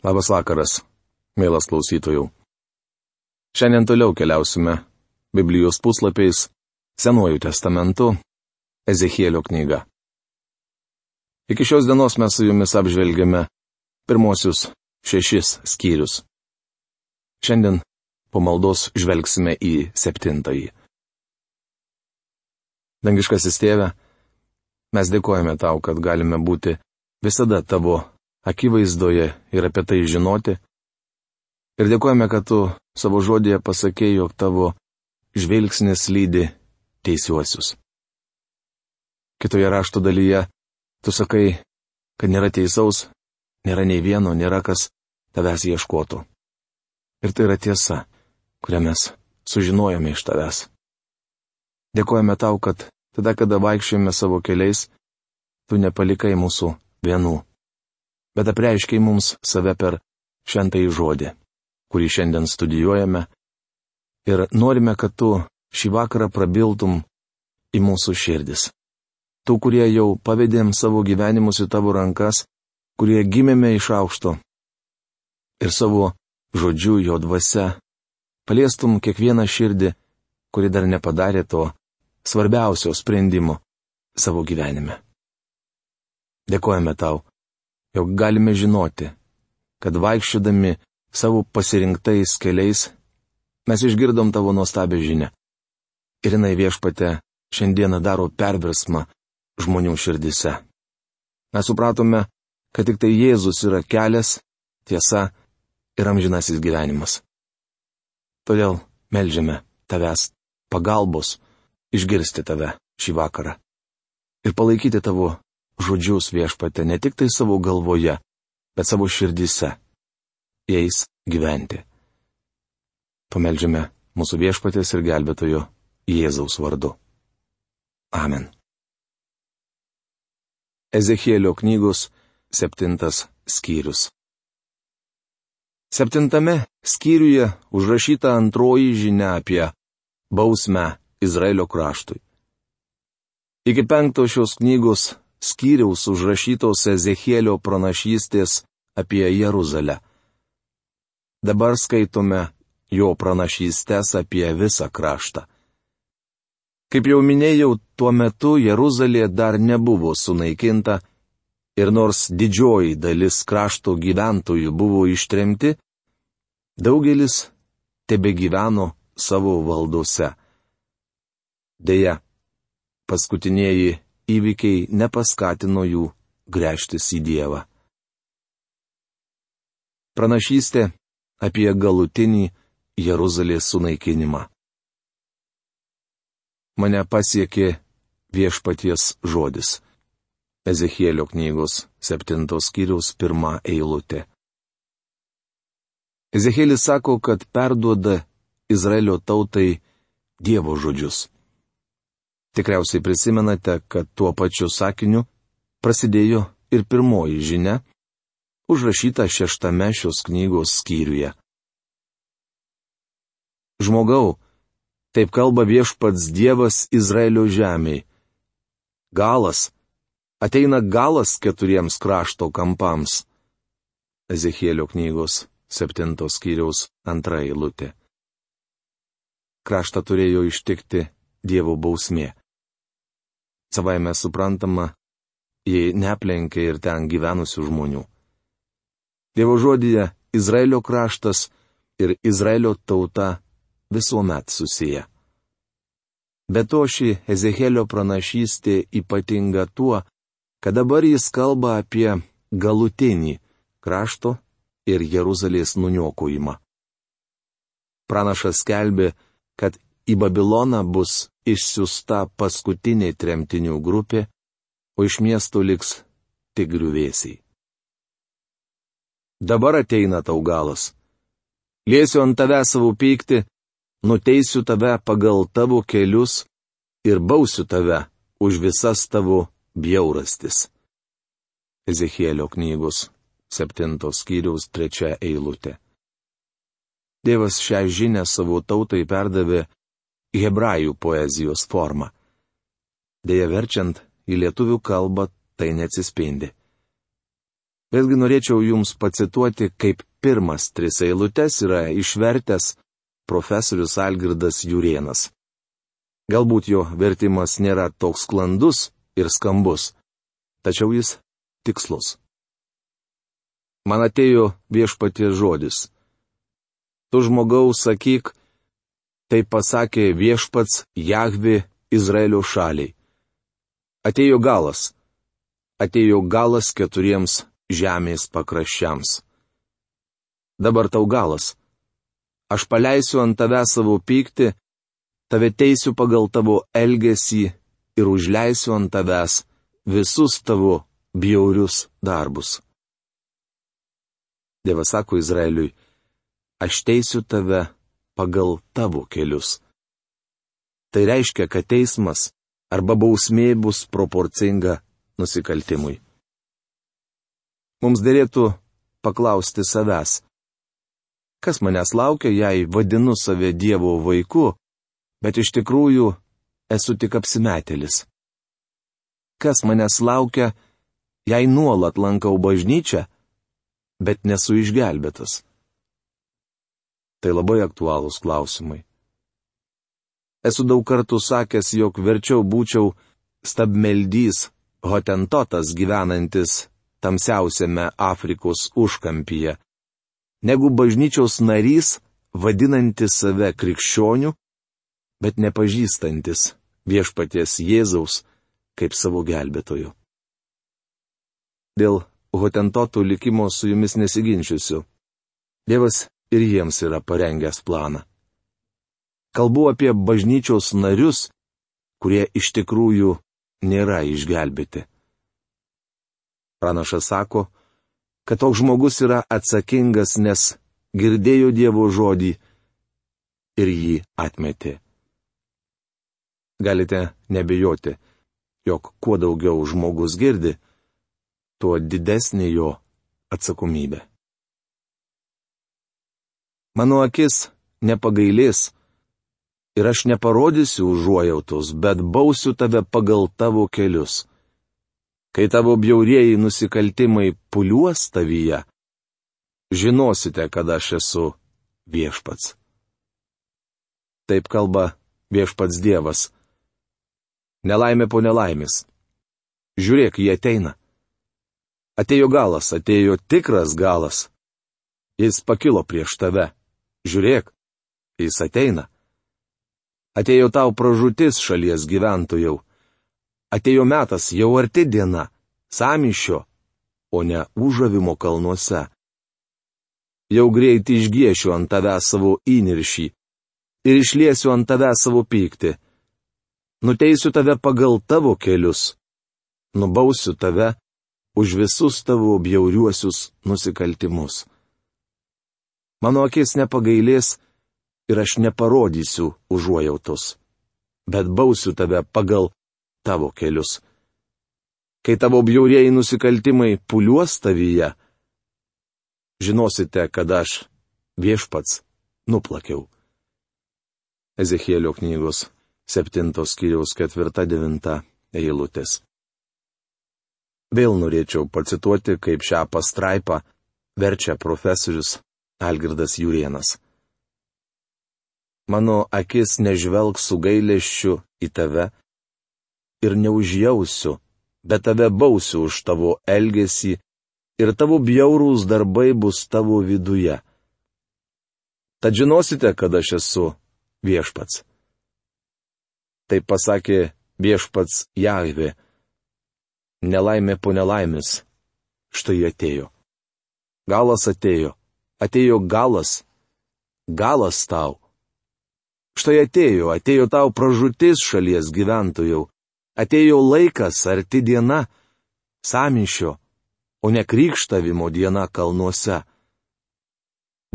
Labas vakaras, mielas klausytojų. Šiandien toliau keliausime Biblijos puslapiais Senuoju testamentu Ezechielio knyga. Iki šios dienos mes su jumis apžvelgėme pirmosius šešis skyrius. Šiandien po maldos žvelgsime į septintąjį. Dangiškasis tėve, mes dėkojame tau, kad galime būti visada tavo akivaizdoje ir apie tai žinoti. Ir dėkojame, kad tu savo žodėje pasakėjai, jog tavo žvilgsnis lydi teisiuosius. Kitoje rašto dalyje tu sakai, kad nėra teisaus, nėra nei vieno, nėra kas tavęs ieškotų. Ir tai yra tiesa, kurią mes sužinojome iš tavęs. Dėkojame tau, kad tada, kada vaikščiojame savo keliais, tu nepalikai mūsų vienų bet apreiškiai mums save per šventąjį žodį, kurį šiandien studijuojame, ir norime, kad tu šį vakarą prabiltum į mūsų širdis. Tų, kurie jau pavedėm savo gyvenimus į tavo rankas, kurie gimėme iš aukšto. Ir savo žodžiu jo dvasia paliestum kiekvieną širdį, kuri dar nepadarė to svarbiausio sprendimo savo gyvenime. Dėkojame tau jog galime žinoti, kad vaikščiodami savo pasirinktais keliais mes išgirdom tavo nuostabią žinę. Ir jinai viešpate šiandieną daro perversmą žmonių širdise. Mes supratome, kad tik tai Jėzus yra kelias, tiesa ir amžinasis gyvenimas. Todėl melžiame tavęs pagalbos išgirsti tave šį vakarą ir palaikyti tavo žodžius viešpate ne tik tai savo galvoje, bet savo širdise. Jais gyventi. Pameldžiame mūsų viešpatės ir gelbėtojo Jėzaus vardu. Amen. Ezechielio knygos septintas skyrius. Septintame skyriuje užrašyta antroji žinia apie bausmę Izraelio kraštui. Iki penkto šios knygos skyriaus užrašytos Ezechielio pranašystės apie Jeruzalę. Dabar skaitome jo pranašystės apie visą kraštą. Kaip jau minėjau, tuo metu Jeruzalė dar nebuvo sunaikinta ir nors didžioji dalis krašto gyventojų buvo ištremti, daugelis tebe gyveno savo valdose. Deja, paskutinieji įvykiai nepaskatino jų grėžtis į Dievą. Pranašystė apie galutinį Jeruzalės sunaikinimą. Mane pasiekė viešpaties žodis. Ezechielio knygos septintos skyriaus pirmą eilutę. Ezekielis sako, kad perduoda Izraelio tautai Dievo žodžius. Tikriausiai prisimenate, kad tuo pačiu sakiniu prasidėjo ir pirmoji žinia, užrašyta šeštame šios knygos skyriuje. Žmogau, taip kalba viešpats Dievas Izraelio žemėje. Galas, ateina galas keturiems krašto kampams. Ezechielio knygos septintos skyriaus antra eilutė. Kraštą turėjo ištikti Dievo bausmė. Savaime suprantama, jei neplenkia ir ten gyvenusių žmonių. Dievo žodėje Izraelio kraštas ir Izraelio tauta visuomet susiję. Be to ši Ezehelio pranašystė ypatinga tuo, kad dabar jis kalba apie galutinį krašto ir Jeruzalės nuniokojimą. Pranašas skelbė, kad į Babiloną bus išsiusta paskutinė tremtinių grupė, o iš miestų liks tik griuvėsiai. Dabar ateina tau galas. Liesiu ant tave savo pyktį, nuteisiu tave pagal tavo kelius ir bausiu tave už visas tavo bjaurastis. Ezechielio knygos septintos skyriaus trečia eilutė. Dievas šią žinę savo tautai perdavė hebrajų poezijos formą. Deja verčiant į lietuvių kalbą tai neatsispindi. Vėlgi norėčiau Jums pacituoti, kaip pirmas tris eilutes yra išvertęs profesorius Algirdas Jurienas. Galbūt jo vertimas nėra toks sklandus ir skambus, tačiau jis tikslus. Man atėjo viešpatie žodis. Tu žmogaus sakyk, tai pasakė viešpats Jahvi Izraelio šaliai. Atėjo galas. Atėjo galas keturiems žemės pakraščiams. Dabar tau galas. Aš paleisiu ant tave savo pyktį, tave teisiu pagal tavo elgesį ir užleisiu ant tavęs visus tavo bjaurius darbus. Dievas sako Izraeliui, aš teisiu tave pagal tavo kelius. Tai reiškia, kad teismas arba bausmė bus proporcinga nusikaltimui. Mums dėlėtų paklausti savęs. Kas manęs laukia, jei vadinu save Dievo vaiku, bet iš tikrųjų esu tik apsimetelis? Kas manęs laukia, jei nuolat lankau bažnyčią, bet nesu išgelbėtas? Tai labai aktualūs klausimai. Esu daug kartų sakęs, jog verčiau būčiau stabmeldys, hotentotas gyvenantis tamsiausiame Afrikos užkampyje, negu bažnyčios narys, vadinantis save krikščioniu, bet nepažįstantis viešpaties Jėzaus kaip savo gelbėtoju. Dėl hotentotų likimo su jumis nesiginčiusiu. Dievas ir jiems yra parengęs planą. Kalbu apie bažnyčios narius, kurie iš tikrųjų nėra išgelbėti. Pranašas sako, kad toks žmogus yra atsakingas, nes girdėjo Dievo žodį ir jį atmetė. Galite nebejoti, jog kuo daugiau žmogus girdi, tuo didesnė jo atsakomybė. Mano akis nepagailės ir aš neparodysiu užuojautos, bet bausiu tave pagal tavo kelius kai tavo bjaurieji nusikaltimai puliuos tavyje, žinosite, kad aš esu viešpats. Taip kalba viešpats Dievas. Nelaimė po nelaimės. Žiūrėk, jie ateina. Atėjo galas, atėjo tikras galas. Jis pakilo prieš tave. Žiūrėk, jis ateina. Atėjo tau pražūtis šalies gyventojų Atėjo metas, jau arti diena, samišio, o ne užavimo kalnuose. Jau greit išgiešiu ant tave savo įniršį ir išliesiu ant tave savo pyktį. Nuteisiu tave pagal tavo kelius. Nubausiu tave už visus tavo bjauriuosius nusikaltimus. Mano akis nepagailės ir aš neparodysiu užuojautos, bet bausiu tave pagal tavo kelius. Kai tavo bjaurieji nusikaltimai puliuos tavyje, žinosite, kad aš viešpats nuplakiau. Ezekėlio knygos 7 skyriaus 4-9 eilutės. Vėl norėčiau pacituoti, kaip šią pastraipą verčia profesorius Algirdas Jurienas. Mano akis nežvelg su gailėščiu į tave, ir neužjausiu, bet tave bausiu už tavo elgesį ir tavo bjaurūs darbai bus tavo viduje. Tad žinosite, kad aš esu viešpats. Taip pasakė viešpats Jahvi. Nelaimė po nelaimės. Štai atėjo. Galas atėjo. Atėjo galas. Galas tau. Štai atėjo, atėjo tau pražūtis šalies gyventojų, Atėjo laikas, arti diena, samišio, o ne krikštavimo diena kalnuose.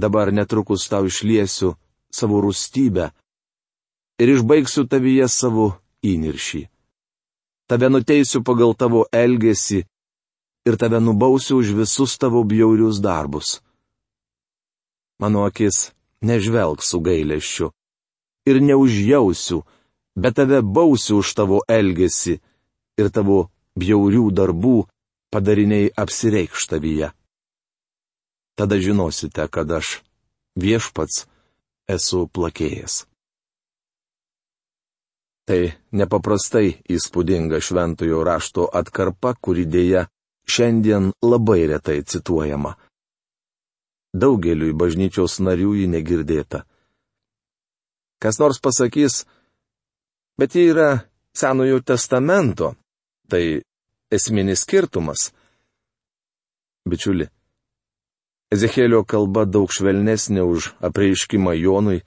Dabar netrukus tau išliesiu savo rūstybę ir išbaigsiu tavyje savo įniršį. Tave nuteisiu pagal tavo elgesį ir tave nubausiu už visus tavo bjaurius darbus. Mano akis nežvelg su gailėščiu ir neužjausiu, bet tave bausiu už tavo elgesį ir tavo bjaurių darbų padariniai apsireikštavyje. Tada žinosite, kad aš viešpats esu plakėjęs. Tai nepaprastai įspūdinga šventojo rašto atkarpa, kuri dėja šiandien labai retai cituojama. Daugeliui bažnyčios narių ji negirdėta. Kas nors pasakys, bet ji yra Senojo testamento, tai esminis skirtumas. Bičiuli, Ezekėlio kalba daug švelnesnė už apreiškimą Jonui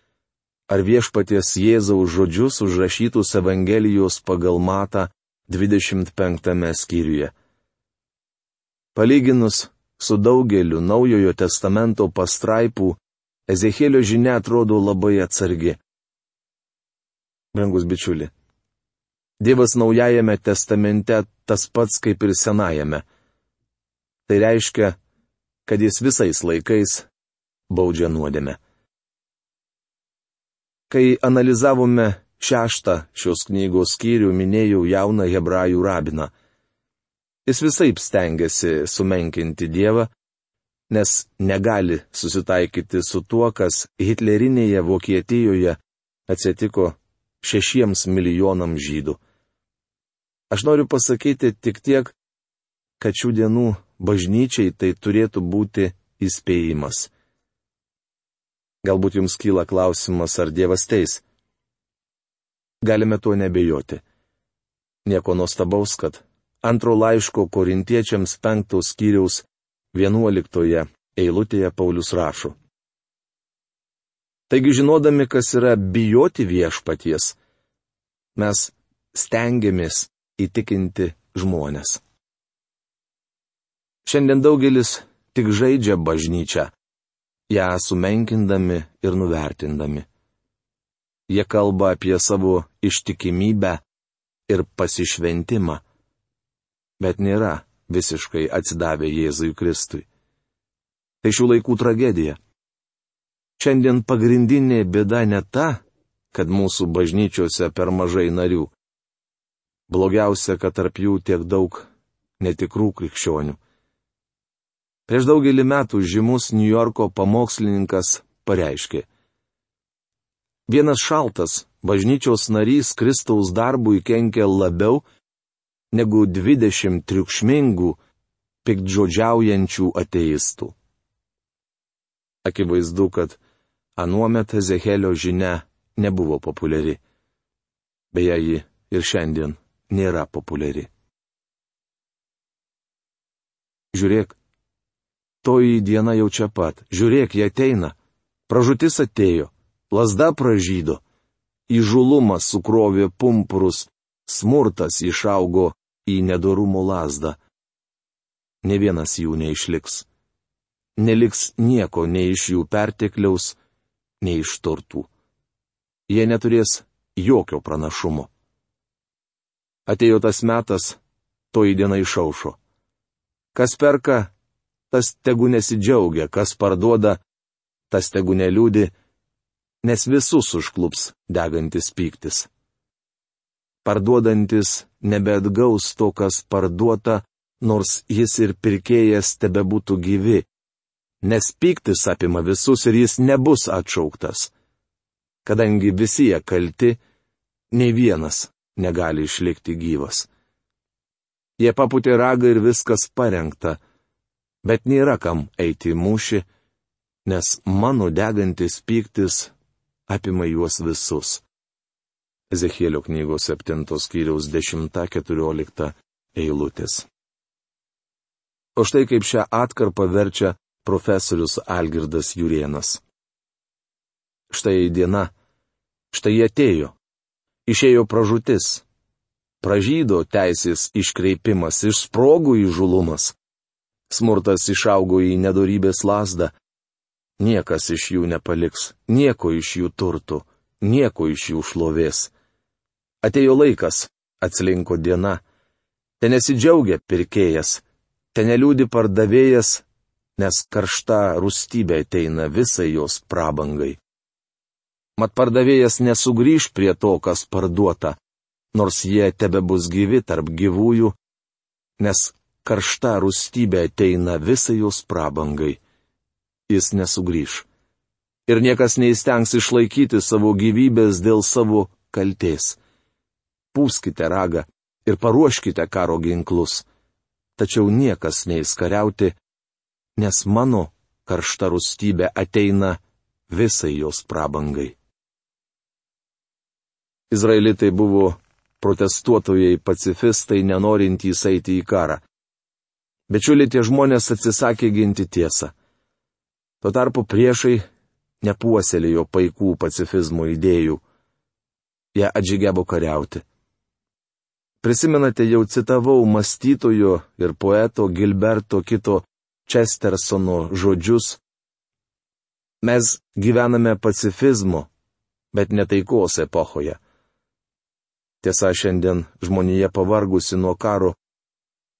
ar viešpaties Jėzaus žodžius užrašytus Evangelijos pagal Matą 25 skyriuje. Palyginus su daugeliu Naujojo testamento pastraipų, Ezekėlio žinia atrodo labai atsargi. Brangus bičiuli, Dievas Naujajame testamente tas pats kaip ir Senajame. Tai reiškia, kad jis visais laikais baudžia nuodėme. Kai analizavome šeštą šios knygos skyrių, minėjau jauną hebrajų rabiną. Jis visai stengiasi sumenkinti Dievą, nes negali susitaikyti su tuo, kas Hitlerinėje Vokietijoje atsitiko šešiems milijonams žydų. Aš noriu pasakyti tik tiek, kad šių dienų bažnyčiai tai turėtų būti įspėjimas. Galbūt jums kyla klausimas, ar Dievas teis. Galime tuo nebejoti. Nieko nuostabaus, kad antro laiško korintiečiams penktos skyriaus vienuoliktoje eilutėje Paulius rašo. Taigi žinodami, kas yra bijoti viešpaties, mes stengiamės įtikinti žmonės. Šiandien daugelis tik žaidžia bažnyčią, ją sumenkindami ir nuvertindami. Jie kalba apie savo ištikimybę ir pasišventimą, bet nėra visiškai atsidavę Jėzui Kristui. Tai šių laikų tragedija. Šiandien pagrindinė bėda ne ta, kad mūsų bažnyčiose per mažai narių. Blogiausia, kad tarp jų tiek daug netikrų krikščionių. Prieš daugelį metų žymus New Yorko pamokslininkas pareiškė. Vienas šaltas bažnyčios narys Kristaus darbui kenkia labiau negu dvidešimt triukšmingų, pikdžodžiaujančių ateistų. Akivaizdu, kad anuomet Ezehelio žinia nebuvo populiari. Beje, ji ir šiandien nėra populiari. Žiūrėk, toji diena jau čia pat. Žiūrėk, jie ateina. Pražutis atėjo, lasda pražydo. Įžulumas sukrovė pumpurus, smurtas išaugo į nedorumo lasdą. Ne vienas jų neišliks. Neliks nieko nei iš jų pertekliaus, nei iš turtų. Jie neturės jokio pranašumo. Atėjo tas metas, toji diena išaušo. Kas perka, tas tegu nesidžiaugia, kas parduoda, tas tegu neliūdi, nes visus užklups degantis pyktis. Parduodantis nebeatgaus to, kas parduota, nors jis ir pirkėjas tebe būtų gyvi, nes pyktis apima visus ir jis nebus atšauktas. Kadangi visi jie kalti, nei vienas negali išlikti gyvas. Jie paputė ragą ir viskas parengta bet nėra kam eiti į mūšį, nes mano degantis pyktis apima juos visus. Ezekėlio knygos 7 skyriaus 10-14 eilutės. O štai kaip šią atkarpą verčia profesorius Algirdas Jurienas. Štai diena, štai atėjo, išėjo pražutis, pražydo teisės iškreipimas, išsprogų įžulumas. Smurtas išaugo į nedorybės lasdą. Niekas iš jų nepaliks, nieko iš jų turtų, nieko iš jų šlovės. Atėjo laikas, atslinko diena. Ten nesidžiaugia pirkėjas, ten neliūdi pardavėjas, nes karšta rūstybė ateina visai jos prabangai. Mat pardavėjas nesugrįž prie to, kas parduota, nors jie tebe bus gyvi tarp gyvųjų, nes karšta rūstybė ateina visai jos prabangai. Jis nesugrįž. Ir niekas neįstengs išlaikyti savo gyvybės dėl savo kalties. Pūskite ragą ir paruoškite karo ginklus. Tačiau niekas neįskariauti, nes mano karšta rūstybė ateina visai jos prabangai. Izraelitai buvo protestuotojai pacifistai nenorintys eiti į karą. Bičiuliai tie žmonės atsisakė ginti tiesą. Tuo tarpu priešai nepuoselėjo paikų pacifizmo idėjų. Jie atžygėbo kariauti. Prisimenate, jau citavau mąstytojo ir poeto Gilberto kito Chestersono žodžius. Mes gyvename pacifizmo, bet netaikos epochoje. Tiesa, šiandien žmonija pavargusi nuo karo.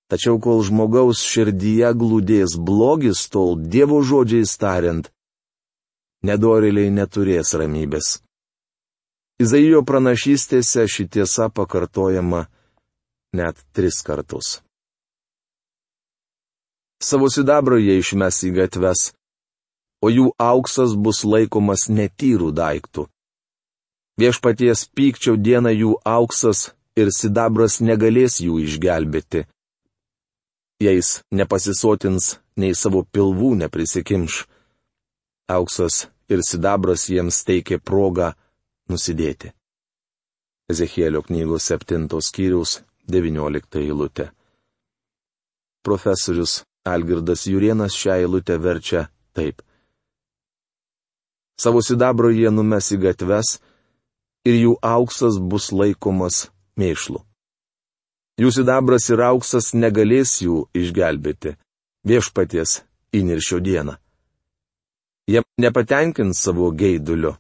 Tačiau kol žmogaus širdyje glūdės blogis, tol Dievo žodžiais tariant, nedoriliai neturės ramybės. Izaijo pranašystėse ši tiesa pakartojama net tris kartus. Savo sidabrą jie išmes į gatves, o jų auksas bus laikomas netyrų daiktų. Viešpaties pykčio dieną jų auksas ir sidabras negalės jų išgelbėti. Jais nepasisotins, nei savo pilvų neprisikimš. Auksas ir sidabras jiems teikė progą nusidėti. Ezekėlio knygos 7 skyriaus 19 eilutė. Profesorius Algirdas Jurienas šią eilutę verčia taip. Savo sidabro jie numes į gatves, ir jų auksas bus laikomas mėšlu. Jų sidabras ir auksas negalės jų išgelbėti viešpaties įniršio dieną. Jie nepatenkins savo geidulio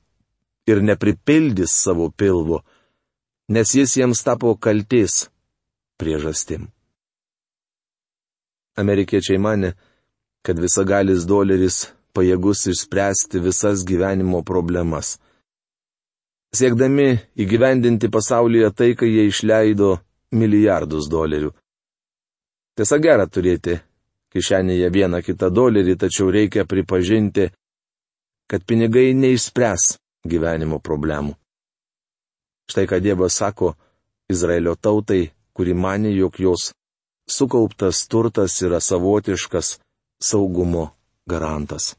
ir nepripildys savo pilvo, nes jis jiems tapo kalties priežastim. Amerikiečiai mane, kad visagalis doleris pajėgus išspręsti visas gyvenimo problemas. Siekdami įgyvendinti pasaulyje tai, kai jie išleido milijardus dolerių. Tiesa gera turėti kišenėje vieną kitą dolerį, tačiau reikia pripažinti, kad pinigai neišspręs gyvenimo problemų. Štai ką Dievas sako Izraelio tautai, kuri mane, jog jos sukauptas turtas yra savotiškas saugumo garantas.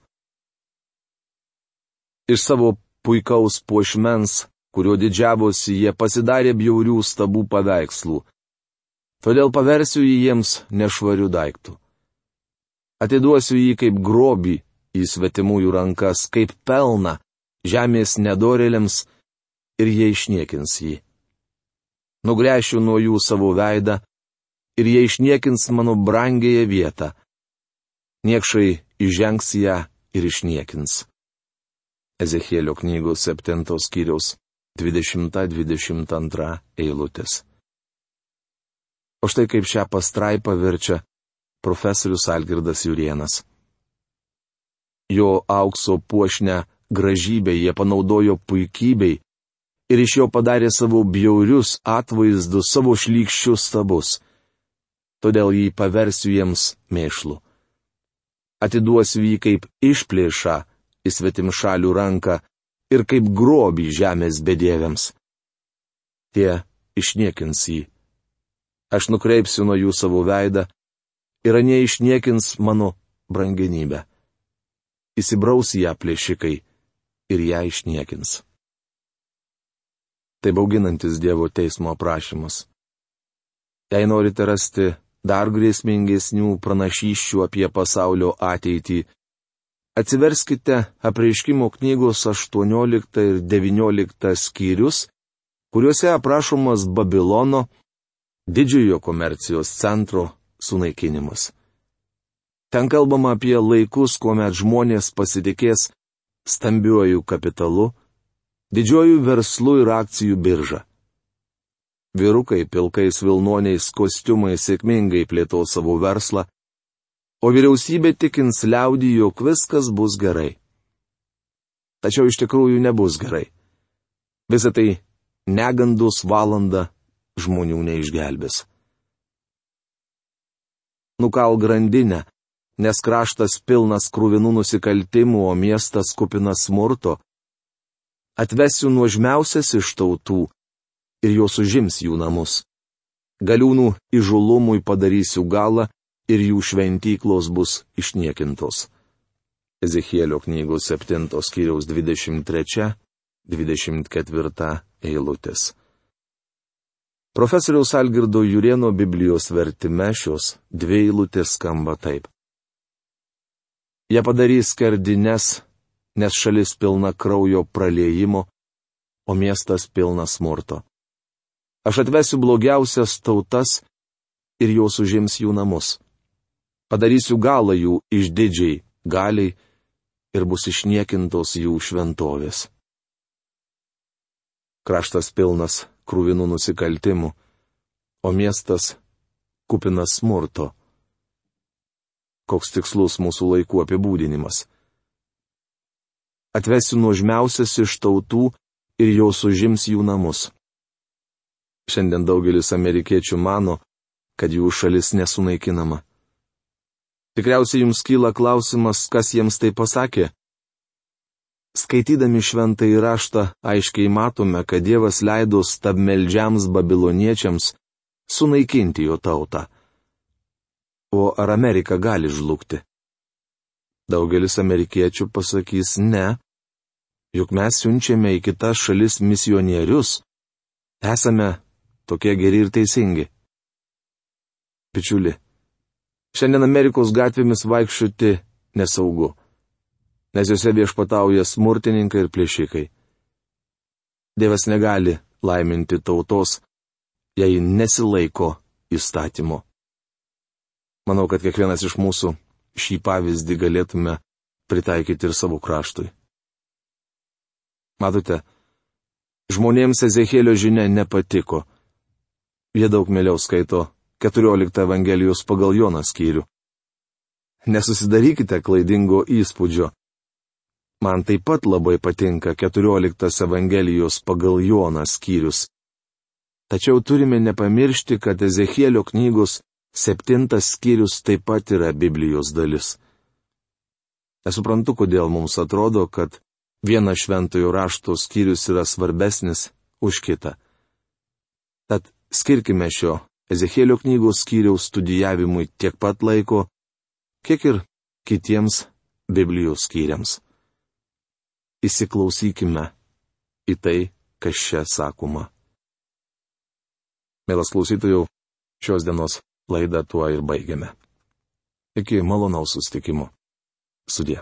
Iš savo puikaus puošmens, kurio didžiavosi jie pasidarė bjaurių stabų paveikslų. Todėl paversiu jį jiems nešvarių daiktų. Atiduosiu jį kaip grobį į svetimųjų rankas, kaip pelną žemės nedorėliams ir jie išniekins jį. Nugręšiu nuo jų savo veidą ir jie išniekins mano brangėje vietą. Niekšai įžengs ją ir išniekins. Ezekėlio knygos 7 skyriaus 20-22 eilutės. O štai kaip šią pastraipą verčia profesorius Algirdas Jurienas. Jo aukso puošnę gražybę jie panaudojo puikybei ir iš jo padarė savo bjaurius atvaizdus, savo šlykščius stabus. Todėl jį paversiu jiems mėšlu. Atiduosiu jį kaip išplėšą į svetim šalių ranką ir kaip grobį žemės bedėviams. Tie išniekins jį. Aš nukreipsiu nuo jų savo veidą ir anie išniekins mano brangenybę. Įsibraus ją plėšikai ir ją išniekins. Tai bauginantis Dievo teismo aprašymas. Jei norite rasti dar grėsmingesnių pranašyščių apie pasaulio ateitį, Atsiverskite apreiškimo knygos 18 ir 19 skyrius, kuriuose aprašomas Babilono didžiojo komercijos centro sunaikinimas. Ten kalbama apie laikus, kuomet žmonės pasitikės stambiuoju kapitalu, didžiuoju verslu ir akcijų birža. Vyrukai pilkais vilnoniais kostiumais sėkmingai plėto savo verslą, o vyriausybė tikins liaudį, jog viskas bus gerai. Tačiau iš tikrųjų nebus gerai. Visą tai negandus valanda žmonių neišgelbės. nukal grandinę, nes kraštas pilnas krūvinų nusikaltimų, o miestas kupinas smurto. Atvesiu nuožmiausias iš tautų ir jos užims jų namus. Galiūnų įžulumui padarysiu galą ir jų šventyklos bus išniekintos. Ezechielio knygos 7 skyriaus 23-24 eilutės. Profesoriaus Algirdo Jurieno Biblijos vertime šios dvi eilutės skamba taip. Jie padarys skardines, nes šalis pilna kraujo praliejimo, o miestas pilnas smurto. Aš atvesiu blogiausias tautas ir jos užims jų namus. Padarysiu galą jų išdidžiai, galiai ir bus išniekintos jų šventovės. Kraštas pilnas krūvinų nusikaltimų, o miestas kupinas smurto. Koks tikslus mūsų laikų apibūdinimas. Atvesiu nuožmiausias iš tautų ir jos užims jų namus. Šiandien daugelis amerikiečių mano, kad jų šalis nesunaikinama. Tikriausiai jums kyla klausimas, kas jiems tai pasakė. Skaitydami šventą įraštą aiškiai matome, kad Dievas leido stabmeldžiams babiloniečiams sunaikinti jo tautą. O ar Amerika gali žlugti? Daugelis amerikiečių pasakys ne, juk mes siunčiame į kitas šalis misionierius. Esame tokie geri ir teisingi. Pičiuli, šiandien Amerikos gatvėmis vaikščioti nesaugu, nes juose viešpatauja smurtininkai ir plėšikai. Dievas negali laiminti tautos, jei nesilaiko įstatymo. Manau, kad kiekvienas iš mūsų šį pavyzdį galėtume pritaikyti ir savo kraštui. Matote, žmonėms Ezekėlio žinia nepatiko Jie daug mieliau skaito 14 Evangelijos pagal Joną skyrių. Nesusidarykite klaidingo įspūdžio. Man taip pat labai patinka 14 Evangelijos pagal Joną skyrius. Tačiau turime nepamiršti, kad Ezekėlio knygos septintas skyrius taip pat yra Biblijos dalis. Nesuprantu, kodėl mums atrodo, kad vienas šventojo rašto skyrius yra svarbesnis už kitą. Tad Skirkime šio Ezekėlio knygos skyriaus studijavimui tiek pat laiko, kiek ir kitiems Biblijos skyriams. Įsiklausykime į tai, kas čia sakoma. Mielas klausytojų, šios dienos laidą tuo ir baigiame. Iki malonaus sustikimo. Sudė.